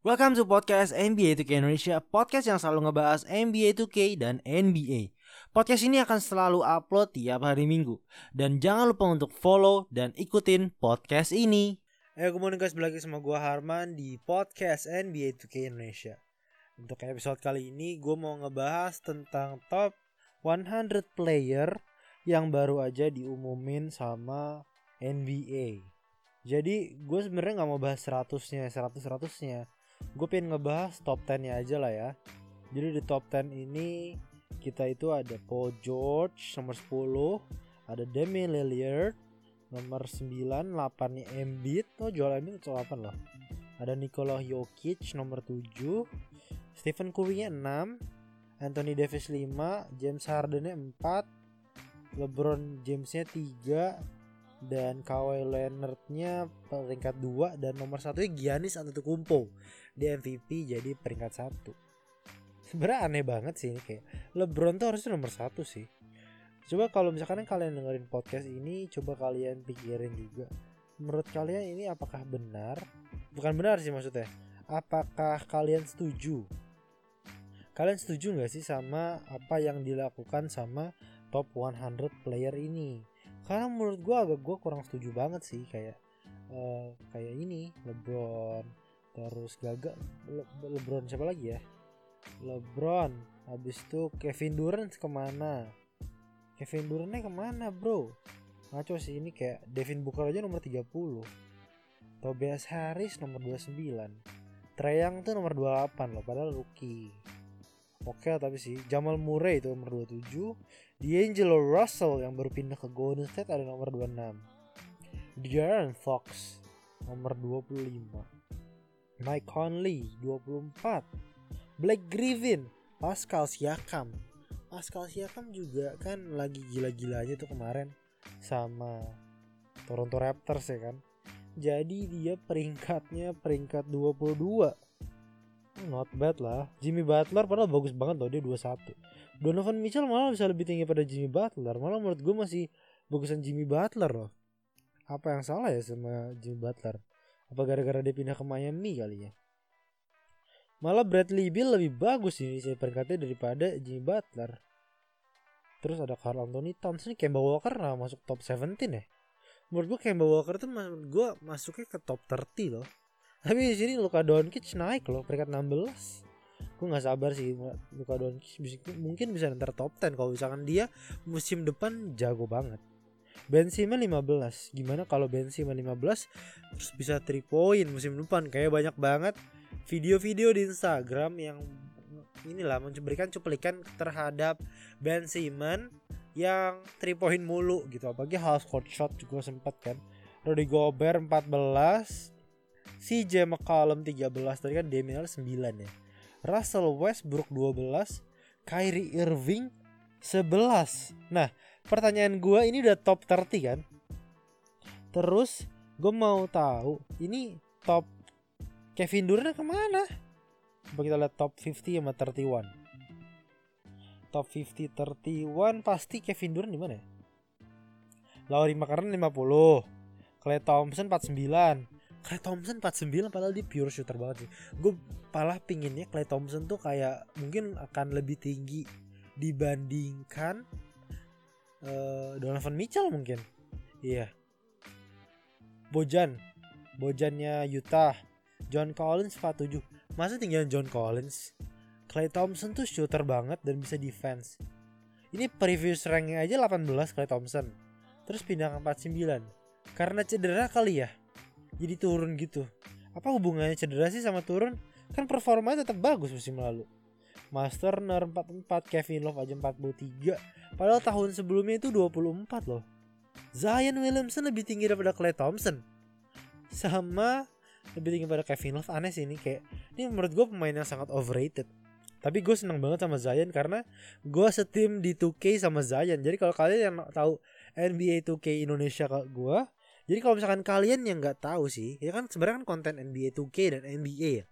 Welcome to podcast NBA 2K Indonesia, podcast yang selalu ngebahas NBA 2K dan NBA. Podcast ini akan selalu upload tiap hari Minggu. Dan jangan lupa untuk follow dan ikutin podcast ini. Good morning guys, lagi sama gue Harman di podcast NBA 2K Indonesia. Untuk episode kali ini gue mau ngebahas tentang top 100 player yang baru aja diumumin sama NBA. Jadi gue sebenarnya nggak mau bahas 100-nya, 100 100-nya gue pengen ngebahas top 10 nya aja lah ya. Jadi di top 10 ini kita itu ada Paul George nomor 10 ada Demi Lillard nomor 9 8 nya Embiid. Oh jual Embiid itu 8 loh ada Nikola Jokic nomor 7 Stephen Curry nya 6 Anthony Davis 5 James Harden nya 4 LeBron James nya 3 dan Kawhi Leonard-nya peringkat 2 dan nomor satu Giannis Antetokounmpo di MVP jadi peringkat satu. Sebenarnya aneh banget sih ini kayak LeBron tuh harusnya nomor satu sih. Coba kalau misalkan kalian dengerin podcast ini coba kalian pikirin juga menurut kalian ini apakah benar? Bukan benar sih maksudnya apakah kalian setuju? Kalian setuju nggak sih sama apa yang dilakukan sama top 100 player ini? Karena menurut gue agak gue kurang setuju banget sih kayak uh, kayak ini LeBron terus gagal Le LeBron siapa lagi ya? LeBron habis itu Kevin Durant ke mana? Kevin Durantnya ke mana bro? Ngaco sih ini kayak Devin Booker aja nomor 30 Tobias Harris nomor 29 Treyang tuh nomor 28 loh padahal rookie. Oke tapi sih Jamal Murray itu nomor 27 D'Angelo Russell yang baru pindah ke Golden State ada nomor 26 De'Aaron Fox nomor 25 Mike Conley 24 Blake Griffin Pascal Siakam. Pascal Siakam juga kan lagi gila-gilanya tuh kemarin sama Toronto Raptors ya kan. Jadi dia peringkatnya peringkat 22 not bad lah. Jimmy Butler padahal bagus banget loh dia 21 Donovan Mitchell malah bisa lebih tinggi pada Jimmy Butler. Malah menurut gue masih bagusan Jimmy Butler loh. Apa yang salah ya sama Jimmy Butler apa gara-gara dia pindah ke Miami kali ya? Malah Bradley Beal lebih bagus ini saya peringkatnya daripada Jimmy Butler. Terus ada Carl Anthony Towns ini Kemba Walker nah masuk top 17 ya? Menurut gue Kemba Walker tuh menurut gue masuknya ke top 30 loh. Tapi di sini Luka Doncic naik loh peringkat 16 gue nggak sabar sih Luka Doncic mungkin bisa ntar top 10 kalau misalkan dia musim depan jago banget Ben Simmons 15 gimana kalau Ben Simmons 15 terus bisa 3 point musim depan? Kayak banyak banget video-video di Instagram yang inilah memberikan cuplikan terhadap Ben Simmons yang 3 point mulu gitu. Apalagi half court shot juga sempat kan. Rudy Gobert 14 CJ McCollum 13 tadi kan Damian 9 ya. Russell Westbrook 12 Kyrie Irving 11 nah pertanyaan gue ini udah top 30 kan? Terus gue mau tahu ini top Kevin Durant ke mana? Coba kita lihat top 50 sama 31 top 50 31 pasti Kevin Durant di mana ya? Lauri Markkanen 50 Clay Thompson 49 Clay Thompson 49 padahal dia pure shooter banget sih. Gue malah pinginnya Clay Thompson tuh kayak mungkin akan lebih tinggi dibandingkan uh, Donovan Mitchell mungkin. Iya. Yeah. Bojan. Bojannya Utah. John Collins 47 masa tinggal John Collins? Clay Thompson tuh shooter banget dan bisa defense. Ini previous ranknya aja 18 Clay Thompson. Terus pindah ke 49 karena cedera kali ya? Jadi turun gitu. Apa hubungannya cedera sih sama turun? Kan performanya tetap bagus musim lalu Master Ner 44 Kevin Love aja 43 padahal tahun sebelumnya itu 24 loh. Zion Williamson lebih tinggi daripada Clay Thompson. Sama lebih tinggi daripada Kevin Love aneh sih ini kayak ini menurut gue pemain yang sangat overrated. Tapi gue seneng banget sama Zion karena gue setim di 2K sama Zion. Jadi kalau kalian yang tahu NBA 2K Indonesia gue jadi kalau misalkan kalian yang nggak tahu sih, ya kan sebenarnya kan konten NBA 2K dan NBA ya.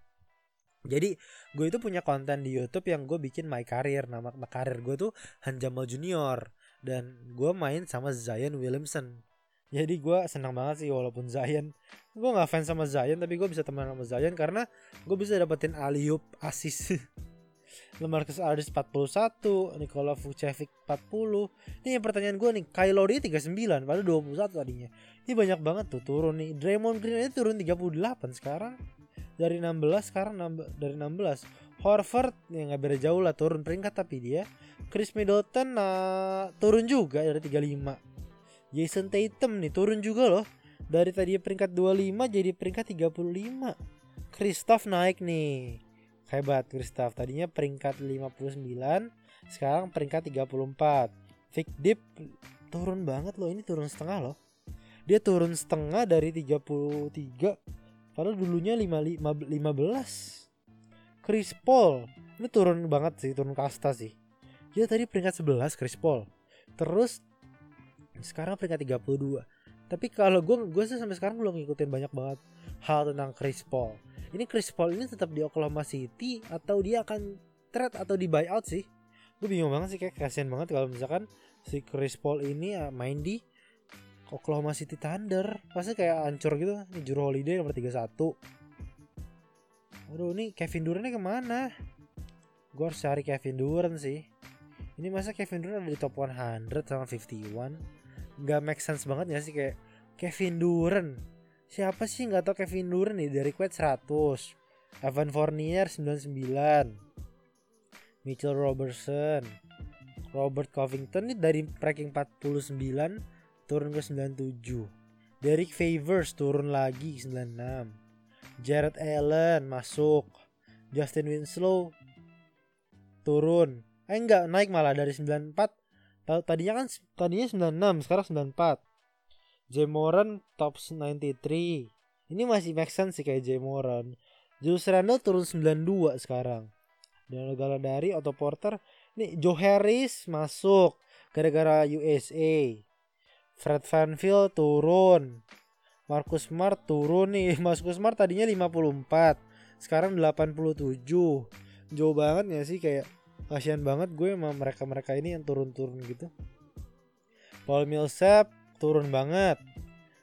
Jadi gue itu punya konten di YouTube yang gue bikin my career. Nama, nama karir gue tuh Hanjamal Junior. Dan gue main sama Zion Williamson. Jadi gue senang banget sih walaupun Zion. Gue nggak fans sama Zion tapi gue bisa teman sama Zion karena gue bisa dapetin aliup asis. Lemarcus Aldridge 41 Nikola Vucevic 40 ini yang pertanyaan gue nih Kyle Lowry 39 padahal 21 tadinya. Ini banyak banget tuh turun nih. Draymond Green aja turun 38 sekarang dari 16 sekarang dari 16 Horford yang nggak beda jauh lah turun peringkat tapi dia Chris Middleton nah, turun juga dari 35 Jason Tatum nih turun juga loh dari tadi peringkat 25 jadi peringkat 35. Kristoff naik nih. Hebat Kristoff. Tadinya peringkat 59, sekarang peringkat 34. Vic Deep turun banget loh. Ini turun setengah loh. Dia turun setengah dari 33 padahal dulunya 5, 15. Chris Paul ini turun banget sih, turun kasta sih. Dia tadi peringkat 11 Chris Paul. Terus sekarang peringkat 32 tapi kalau gue gue sih sampai sekarang belum ngikutin banyak banget hal tentang Chris Paul ini Chris Paul ini tetap di Oklahoma City atau dia akan trade atau di buyout sih gue bingung banget sih kayak kasihan banget kalau misalkan si Chris Paul ini ya main di Oklahoma City Thunder. Pasti kayak ancur gitu. Ini Juru Holiday nomor 31 aduh ini Kevin Durant ke mana? Gue harus cari Kevin Durant sih. Ini masa Kevin Durant ada di top 100 sama 51 nggak make sense banget ya sih kayak Kevin Durant? Siapa sih nggak tau Kevin Durant nih? Dari Quet 100 Evan Fournier 99 Mitchell Robertson. Robert Covington nih dari ranking 49 turun ke 97 Derek Favors turun lagi 96 Jared Allen masuk. Justin Winslow turun. Eh enggak naik malah dari 94 tadinya kan tadinya 96 sekarang 94 Jamoran top 93 ini masih make sense sih kayak Jamoran Julius Randle turun 92 sekarang. Dan negara dari Otto Porter. Nih Joe Harris masuk gara-gara USA Fred VanVleet turun. Marcus Smart turun nih. Marcus Smart tadinya 54 sekarang 87 jauh banget ya sih? Kayak kasihan banget gue sama mereka-mereka ini yang turun-turun gitu. Paul Millsap turun banget.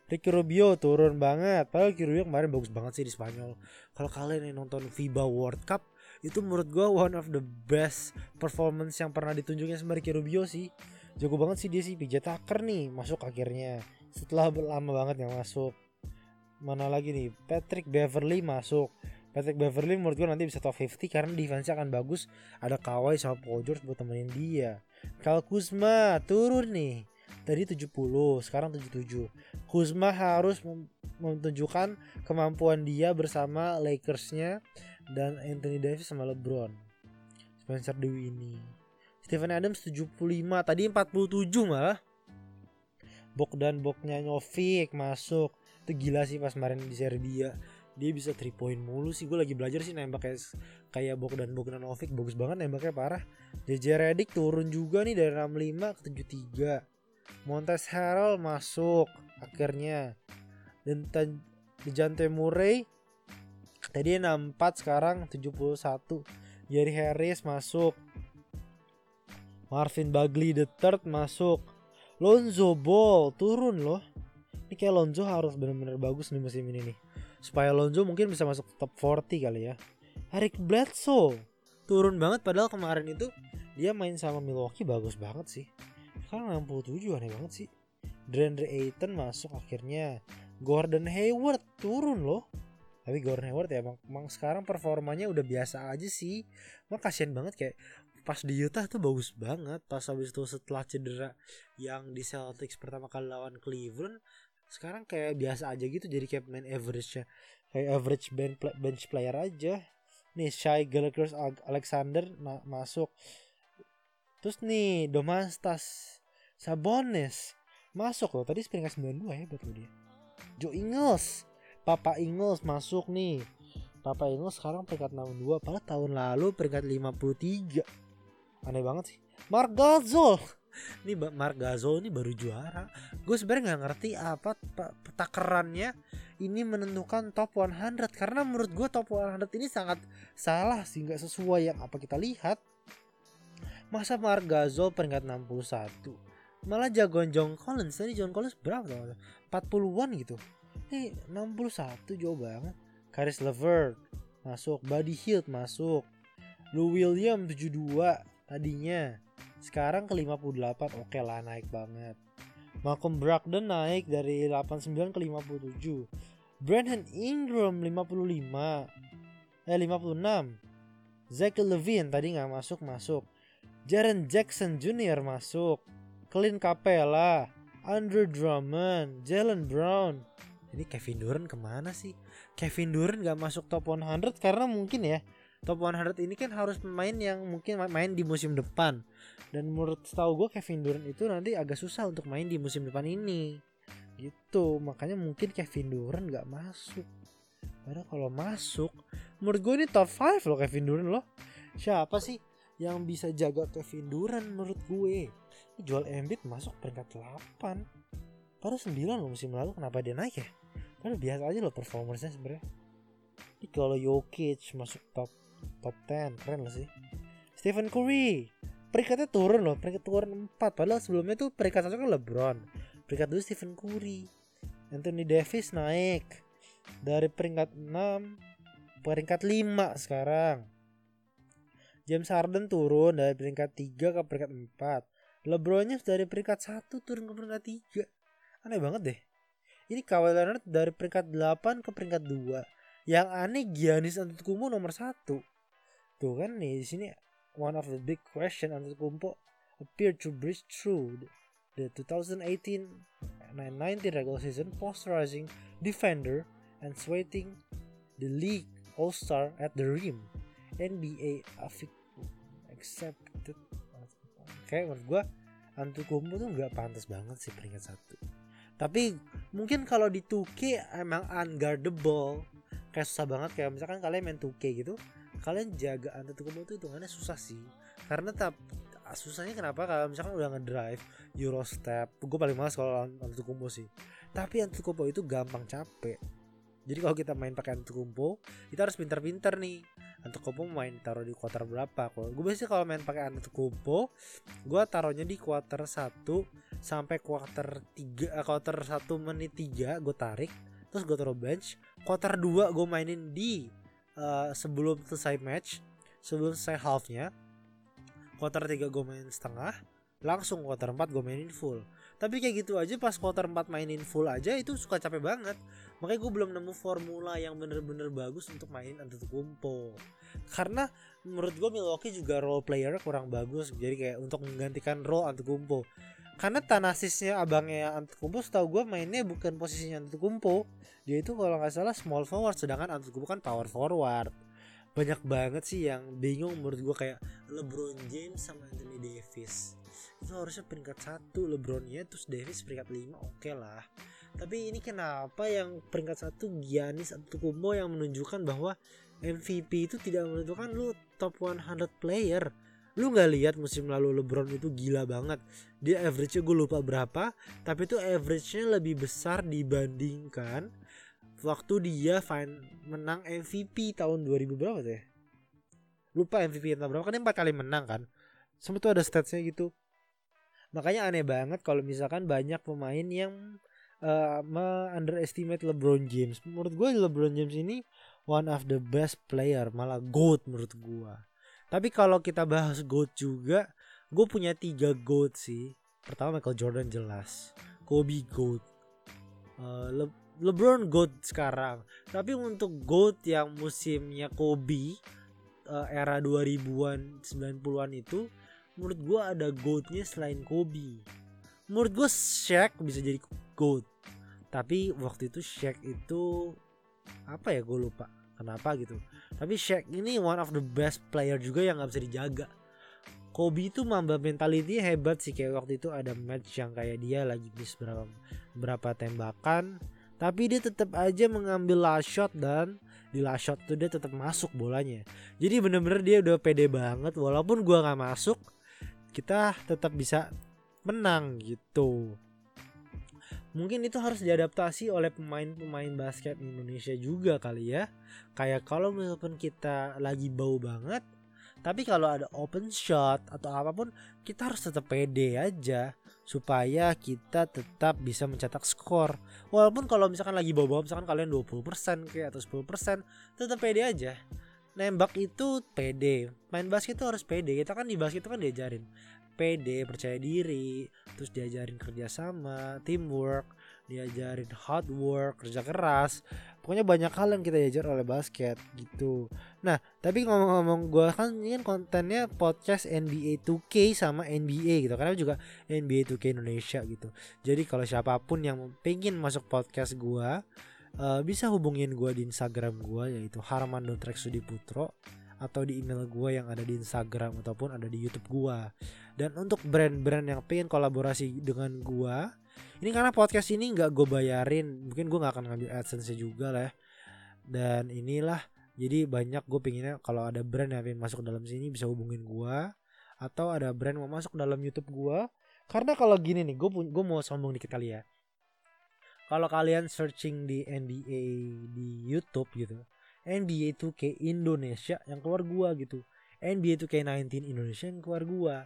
Ricky Rubio turun banget. Padahal Ricky Rubio kemarin bagus banget sih di Spanyol. Kalau kalian yang nonton FIBA World Cup itu menurut gue one of the best performance yang pernah ditunjukin sama Ricky Rubio sih jago banget sih dia sih PJ Tucker nih masuk akhirnya setelah lama banget yang masuk mana lagi nih Patrick Beverly masuk Patrick Beverly menurut gue nanti bisa top 50 karena defense akan bagus. Ada Kawhi sama Paul George buat temenin dia. Kyle Kuzma turun nih. Tadi 70, sekarang 77. Kuzma harus menunjukkan kemampuan dia bersama Lakersnya dan Anthony Davis sama LeBron. Spencer Dewi ini. Stephen Adams 75, tadi 47 malah. Bogdan Bogdanovic masuk. Itu gila sih pas kemarin di Serbia. Dia bisa 3 point mulu sih. Gue lagi belajar sih nembak kayak kayak Bogdan Bogdanovic. Bagus banget nembaknya parah. JJ Redick turun juga nih dari 65 ke 73 Montes Harrell masuk akhirnya. Dan Dejante Murray tadi 64 sekarang 71 Jerry Harris masuk Marvin Bagley the third masuk. Lonzo Ball turun loh. Ini kayak Lonzo harus bener-bener bagus nih musim ini nih. Supaya Lonzo mungkin bisa masuk top 40 kali ya. Eric Bledsoe turun banget padahal kemarin itu dia main sama Milwaukee bagus banget sih. Sekarang 67 aneh banget sih. Deandre Ayton masuk akhirnya. Gordon Hayward turun loh. Tapi Gordon Hayward ya emang, emang sekarang performanya udah biasa aja sih. Emang kasihan banget kayak pas di Utah tuh bagus banget. Pas habis itu setelah cedera yang di Celtics pertama kali lawan Cleveland sekarang kayak biasa aja gitu jadi kayak main average ya. Kayak average bench, bench player aja. Nih Shy Gallagher Alexander ma masuk. Terus nih Domantas Sabones masuk loh. Tadi peringkat 92 ya betul dia. Joe Ingles Papa Ingles masuk nih. Papa Ingles sekarang peringkat 62 padahal tahun lalu peringkat 53 aneh banget sih. Mark Gasol. Ini Mark Gasol ini baru juara. Gue sebenarnya nggak ngerti apa takarannya ini menentukan top 100 karena menurut gue top 100 ini sangat salah sih nggak sesuai yang apa kita lihat. Masa Mark Gasol peringkat 61 malah jagoan John Collins. Tadi John Collins berapa 40-an gitu. Eh 61 jauh banget. Karis Levert masuk, Buddy Hield masuk. Lou William 72 tadinya. Sekarang ke 58 oke lah naik banget. Malcolm Brogdon naik dari 89 ke 57. Brandon Ingram 55. Eh 56. Zach Levine tadi nggak masuk masuk. Jaren Jackson Jr. masuk. Clint Capella, Andrew Drummond, Jalen Brown. Ini Kevin Durant ke mana sih? Kevin Durant gak masuk top 100 karena mungkin ya top 100 ini kan harus pemain yang mungkin main di musim depan. Dan menurut tahu gue Kevin Durant itu nanti agak susah untuk main di musim depan ini. Gitu makanya mungkin Kevin Durant gak masuk. Karena kalau masuk menurut gue ini top 5 loh Kevin Durant loh. Siapa sih yang bisa jaga Kevin Durant menurut gue? Jual Embiid masuk peringkat 8 Padahal 9 loh musim lalu kenapa dia naik ya? Padahal biasa aja loh performance sebenarnya. Kalau Jokic masuk top top 10 keren loh sih. Stephen Curry peringkatnya turun loh peringkat turun 4 padahal sebelumnya tuh peringkat satu kan LeBron peringkat dua Stephen Curry. Anthony Davis naik dari peringkat 6 peringkat 5 sekarang. James Harden turun dari peringkat 3 ke peringkat 4 LeBronnya dari peringkat 1 turun ke peringkat 3 aneh banget deh. Ini Kawhi Leonard dari peringkat 8 ke peringkat 2 yang aneh Giannis Antetokounmpo nomor 1 tuh kan nih di sini one of the big question Antetokounmpo appeared to breach through the 2018 19 regular season posterizing defender and sweating the league all-star at the rim. NBA accepted. Kayak menurut gue Antetokounmpo tuh nggak pantas banget sih peringkat satu. Tapi mungkin kalau di 2K emang unguardable kayak susah banget kayak misalkan kalian main 2K gitu kalian jaga Antetokounmpo itu hitungannya susah sih. Karena tap susahnya kenapa? Kalau misalkan udah ngedrive Eurostep gue paling males kalau Antetokounmpo sih. Tapi Antetokounmpo itu gampang capek. Jadi kalau kita main pakai Antetokounmpo kita harus pintar-pintar nih. Antetokounmpo main taruh di kuarter berapa? Kalau gue biasanya kalau main pakai Antetokounmpo gue taruhnya di kuarter 1 sampai kuarter 3 uh, kuarter 1 menit 3 gue tarik terus gue taruh bench. Kuarter 2 gue mainin di uh, sebelum selesai match sebelum selesai halfnya kuarter 3 gue main setengah langsung kuarter 4 gue mainin full. Tapi kayak gitu aja pas kuarter 4 mainin full aja itu suka capek banget. Makanya gue belum nemu formula yang bener-bener bagus untuk main Antetokounmpo. Karena menurut gue Milwaukee juga role player kurang bagus. Jadi kayak untuk menggantikan role Antetokounmpo karena Tanasisnya abangnya Antetokounmpo setahu gue mainnya bukan posisinya Antetokounmpo. Dia itu kalau nggak salah small forward sedangkan Antetokounmpo kan power forward. Banyak banget sih yang bingung menurut gue kayak LeBron James sama Anthony Davis. Itu harusnya peringkat satu LeBronnya terus Davis peringkat 5 oke okay lah. Tapi ini kenapa yang peringkat satu Giannis Antetokounmpo yang menunjukkan bahwa MVP itu tidak menentukan lu top 100 player lu nggak lihat musim lalu LeBron itu gila banget dia average-nya gue lupa berapa tapi itu average-nya lebih besar dibandingkan waktu dia fine menang MVP tahun 2000 berapa tuh ya lupa MVP tahun berapa kan empat kali menang kan semua tuh ada statsnya gitu makanya aneh banget kalau misalkan banyak pemain yang uh, underestimate LeBron James. Menurut gue LeBron James ini one of the best player, malah GOAT menurut gue. Tapi kalau kita bahas GOAT juga, gue punya tiga GOAT sih. Pertama Michael Jordan jelas, Kobe GOAT, uh, Le LeBron GOAT sekarang. Tapi untuk GOAT yang musimnya Kobe uh, era 2000-an 90-an itu menurut gue ada GOATnya selain Kobe. Menurut gue Shaq bisa jadi GOAT. Tapi waktu itu Shaq itu apa ya gue lupa kenapa gitu. Tapi Shaq ini one of the best player juga yang nggak bisa dijaga. Kobe itu mamba mentality hebat sih kayak waktu itu ada match yang kayak dia lagi miss berapa berapa tembakan. Tapi dia tetap aja mengambil last shot dan di last shot tuh dia tetap masuk bolanya. Jadi bener-bener dia udah pede banget walaupun gua nggak masuk kita tetap bisa menang gitu mungkin itu harus diadaptasi oleh pemain-pemain basket Indonesia juga kali ya kayak kalau misalkan kita lagi bau banget tapi kalau ada open shot atau apa pun kita harus tetap pede aja supaya kita tetap bisa mencetak skor. Walaupun kalau misalkan lagi bawa-bawa misalkan kalian 20% kayak atau 10% tetap pede aja. Nembak itu pede. Main basket itu harus pede. Kita kan di basket itu kan diajarin pede, percaya diri, terus diajarin kerjasama, teamwork, diajarin hard work, kerja keras. Pokoknya banyak hal yang kita diajar oleh basket gitu. Nah, tapi ngomong-ngomong gue kan ini kontennya podcast NBA 2K sama NBA gitu. Karena juga NBA 2K Indonesia gitu. Jadi kalau siapa pun yang pengen masuk podcast gue uh, bisa hubungin gue di Instagram gue yaitu harman.rexudiputro atau di email gue yang ada di Instagram ataupun ada di YouTube gue. Dan untuk brand-brand yang pengen kolaborasi dengan gue ini karena podcast ini nggak gue bayarin mungkin gue nggak akan ngambil adsense juga lah ya. dan inilah jadi banyak gue pinginnya kalau ada brand yang pengen masuk dalam sini bisa hubungin gue atau ada brand mau masuk dalam YouTube gue karena kalau gini nih gue gue mau sombong dikit kali ya kalau kalian searching di NBA di YouTube gitu NBA 2K Indonesia yang keluar gua gitu NBA 2K19 Indonesia yang keluar gua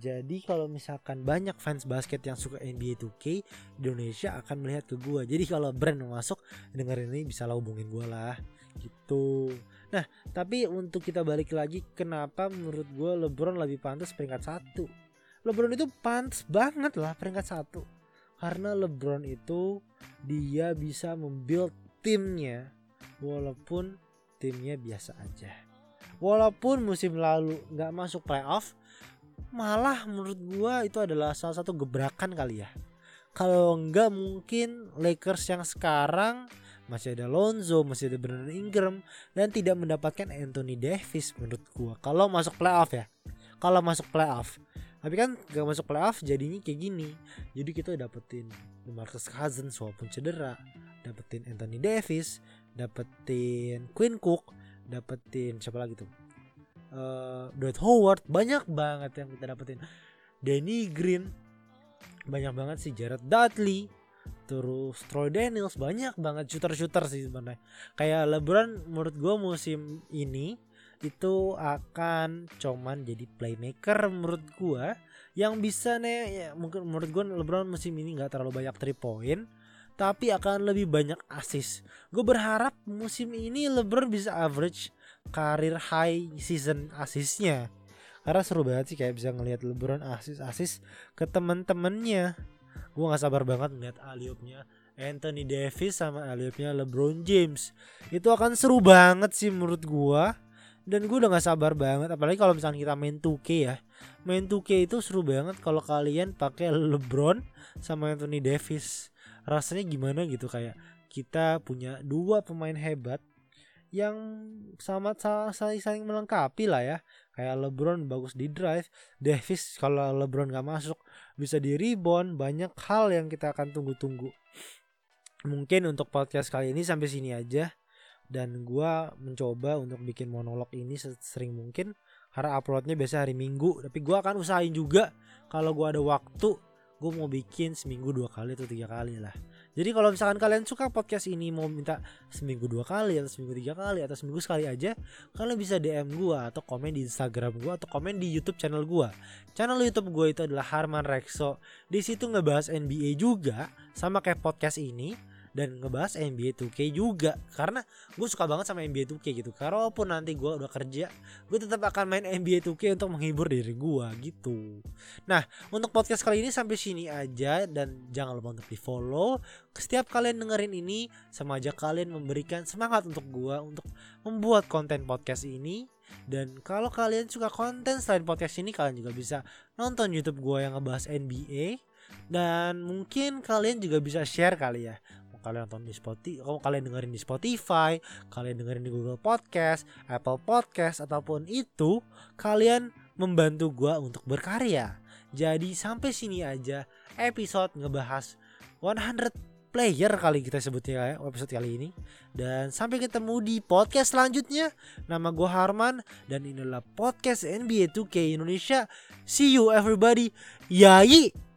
jadi kalau misalkan banyak fans basket yang suka NBA 2K, Indonesia akan melihat ke gue. Jadi kalau brand masuk, dengerin ini bisa lah hubungin gue lah. Gitu. Nah, tapi untuk kita balik lagi, kenapa menurut gue LeBron lebih pantas peringkat satu? LeBron itu pantas banget lah peringkat satu. Karena LeBron itu dia bisa membuild timnya walaupun timnya biasa aja. Walaupun musim lalu nggak masuk playoff, malah menurut gua itu adalah salah satu gebrakan kali ya kalau enggak mungkin Lakers yang sekarang masih ada Lonzo, masih ada Brandon Ingram dan tidak mendapatkan Anthony Davis menurut gua kalau masuk playoff ya. Kalau masuk playoff. Tapi kan gak masuk playoff jadinya kayak gini. Jadi kita dapetin Marcus Cousins walaupun cedera, dapetin Anthony Davis, dapetin Quinn Cook, dapetin siapa lagi tuh? uh, Dwight Howard banyak banget yang kita dapetin. Danny Green banyak banget sih. Jared Dudley terus Troy Daniels banyak banget shooter-shooter sih sebenarnya. Kayak LeBron menurut gue musim ini itu akan cuman jadi playmaker menurut gue yang bisa nih ya, mungkin menurut gue LeBron musim ini nggak terlalu banyak three point tapi akan lebih banyak assist. Gue berharap musim ini LeBron bisa average karir high season asisnya. Karena seru banget sih kayak bisa ngelihat LeBron asis asis ke temen-temennya. Gue nggak sabar banget ngeliat aliopnya Anthony Davis sama aliopnya LeBron James. Itu akan seru banget sih menurut gue dan gue udah gak sabar banget apalagi kalau misalnya kita main 2K ya. Main 2K itu seru banget kalau kalian pakai LeBron sama Anthony Davis rasanya gimana gitu kayak kita punya dua pemain hebat yang sama saling saling melengkapi lah ya. Kayak LeBron bagus di drive Davis kalau LeBron gak masuk bisa di rebound banyak hal yang kita akan tunggu-tunggu. Mungkin untuk podcast kali ini sampai sini aja. Dan gue mencoba untuk bikin monolog ini sering mungkin. Karena uploadnya biasa hari minggu tapi gue akan usahain juga kalau gue ada waktu gue mau bikin seminggu dua kali atau tiga kali lah jadi kalau misalkan kalian suka podcast ini mau minta seminggu dua kali atau seminggu tiga kali atau seminggu sekali aja, kalian bisa DM gue atau komen di Instagram gue atau komen di YouTube channel gue. Channel YouTube gue itu adalah Harman Rexo. Di situ ngebahas NBA juga sama kayak podcast ini dan ngebahas NBA 2K juga. Karena gue suka banget sama NBA 2K gitu. Kalaupun nanti gue udah kerja gue tetap akan main NBA 2K untuk menghibur diri gue gitu. Nah untuk podcast kali ini sampai sini aja. Dan jangan lupa untuk di follow setiap kalian dengerin ini sama aja kalian memberikan semangat untuk gue untuk membuat konten podcast ini. Dan kalau kalian suka konten selain podcast ini kalian juga bisa nonton YouTube gue yang ngebahas NBA dan mungkin kalian juga bisa share kali ya kalian nonton di Spotify, kalau kalian dengerin di Spotify, kalian dengerin di Google Podcast, Apple Podcast ataupun itu, kalian membantu gua untuk berkarya. Jadi sampai sini aja episode ngebahas 100 player kali kita sebutnya ya episode kali ini. Dan sampai ketemu di podcast selanjutnya. Nama gue Harman dan inilah podcast NBA 2K Indonesia. See you everybody. Yai